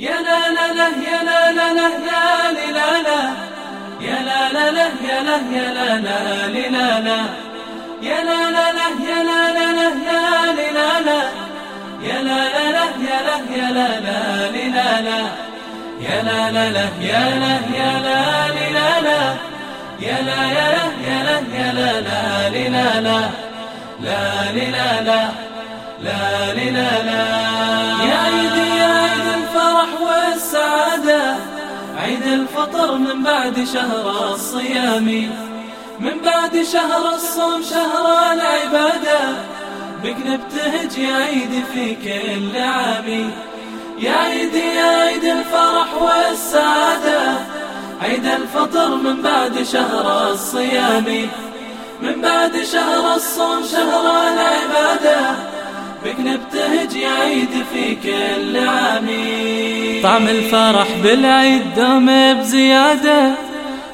يا لا لا لا يا لا لا لا لا لا لا يا لا لا لا يا لا يا لا لا لا لا يا لا لا لا يا لا لا لا لا لا يا لا لا لا يا لا يا لا لا لا يا لا لا لا يا لا يا لا لا لا يا لا يا لا يا لا يا لا لا لا لا لا لا لا لا لا لا يا الفطر من بعد شهر الصيام. من بعد شهر الصوم شهر العبادة. بك نبتهج يا عيد في كل عام. يا عيدي يا عيد الفرح والسعادة. عيد الفطر من بعد شهر الصيام. من بعد شهر الصوم شهر العبادة. بك نبتهج يا عيد في كل عام. طعم الفرح بالعيد دوم بزيادة.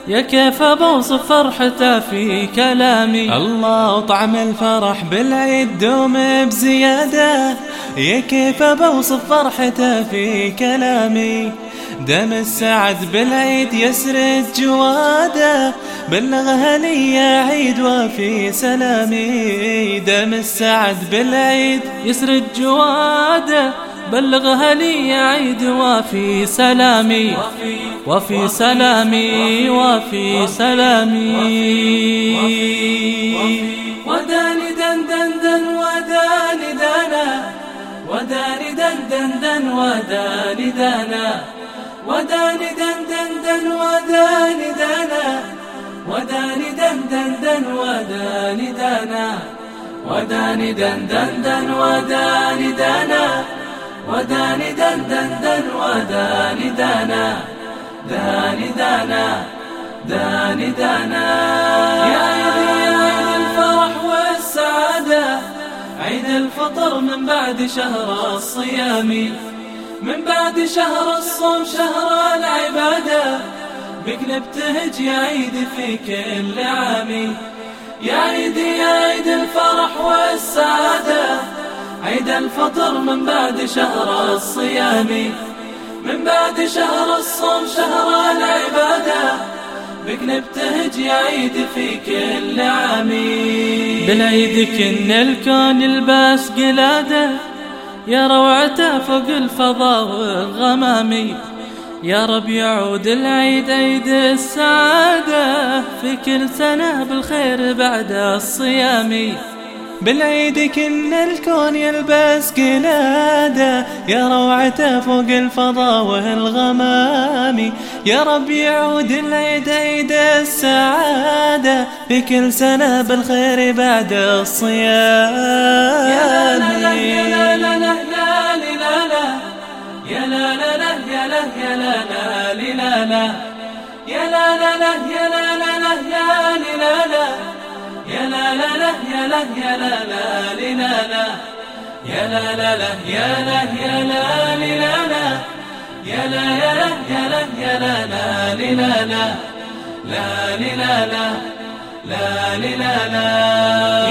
يا كيف بوصف فرحته في كلامي؟ الله طعم الفرح بالعيد دوم بزيادة. يا كيف بوصف فرحته في كلامي؟ دم السعد بالعيد يسرد جواده بلغها لي عيد وفي سلامي. دم السعد بالعيد يسرد جواده بلغها لي عيد وفي سلامي وفي سلامي وفي سلامي. وداني دن دن دن وداني دانا وداني دن دن دن وداني دانا. وداني دن دن دن وداني دانا. وداني دن دن دن وداني دانا. وداني دن دن دن وداني دانا. وداني دن دن دن وداني دانا داني دانا داني دانا. يا عيد عيد الفرح والسعادة عيد الفطر من بعد شهر الصيام. من بعد شهر الصوم شهر العبادة بك نبتهج يا عيد في كل عام. يا عيدي يا عيد الفرح والسعادة. عيد الفطر من بعد شهر الصيام. من بعد شهر الصوم شهر العبادة. بك نبتهج يا عيد في كل عام. بالعيد كن الكون يلبس قلادة. يا روعته فوق الفضاء والغمامي يا رب يعود العيد عيد السعادة. في كل سنة بالخير بعد الصيام. بالعيد كن الكون يلبس قلادة يا روعته فوق الفضاء والغمام يا رب يعود العيد عيد السعادة في كل سنة بالخير بعد الصيام يا لا لا يا لا لا لا يا لا لا لا يا لا يا لا لا لا يا لا لا لا يا لا لا لا يا لا لا يا لا يا لا لا لا لا يا لا لا لا يا لا يا لا لا لا يا لا يا لا يا لا يا لا لا لا لا لا لا لا لا لا لا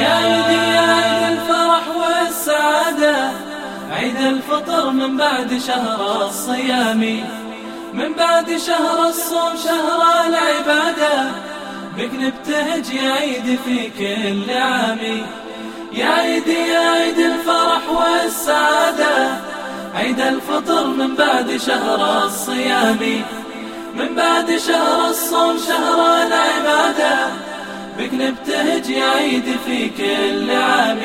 يا عيدي عيد الفرح والسعادة عيد الفطر من بعد شهر الصيام من بعد شهر الصوم شهر العبادة بك نبتهج يا عيد في كل عام. يا عيدي يا عيد الفرح والسعادة. عيد الفطر من بعد شهر الصيام. من بعد شهر الصوم شهر العبادة. بك نبتهج يا عيد في كل عام.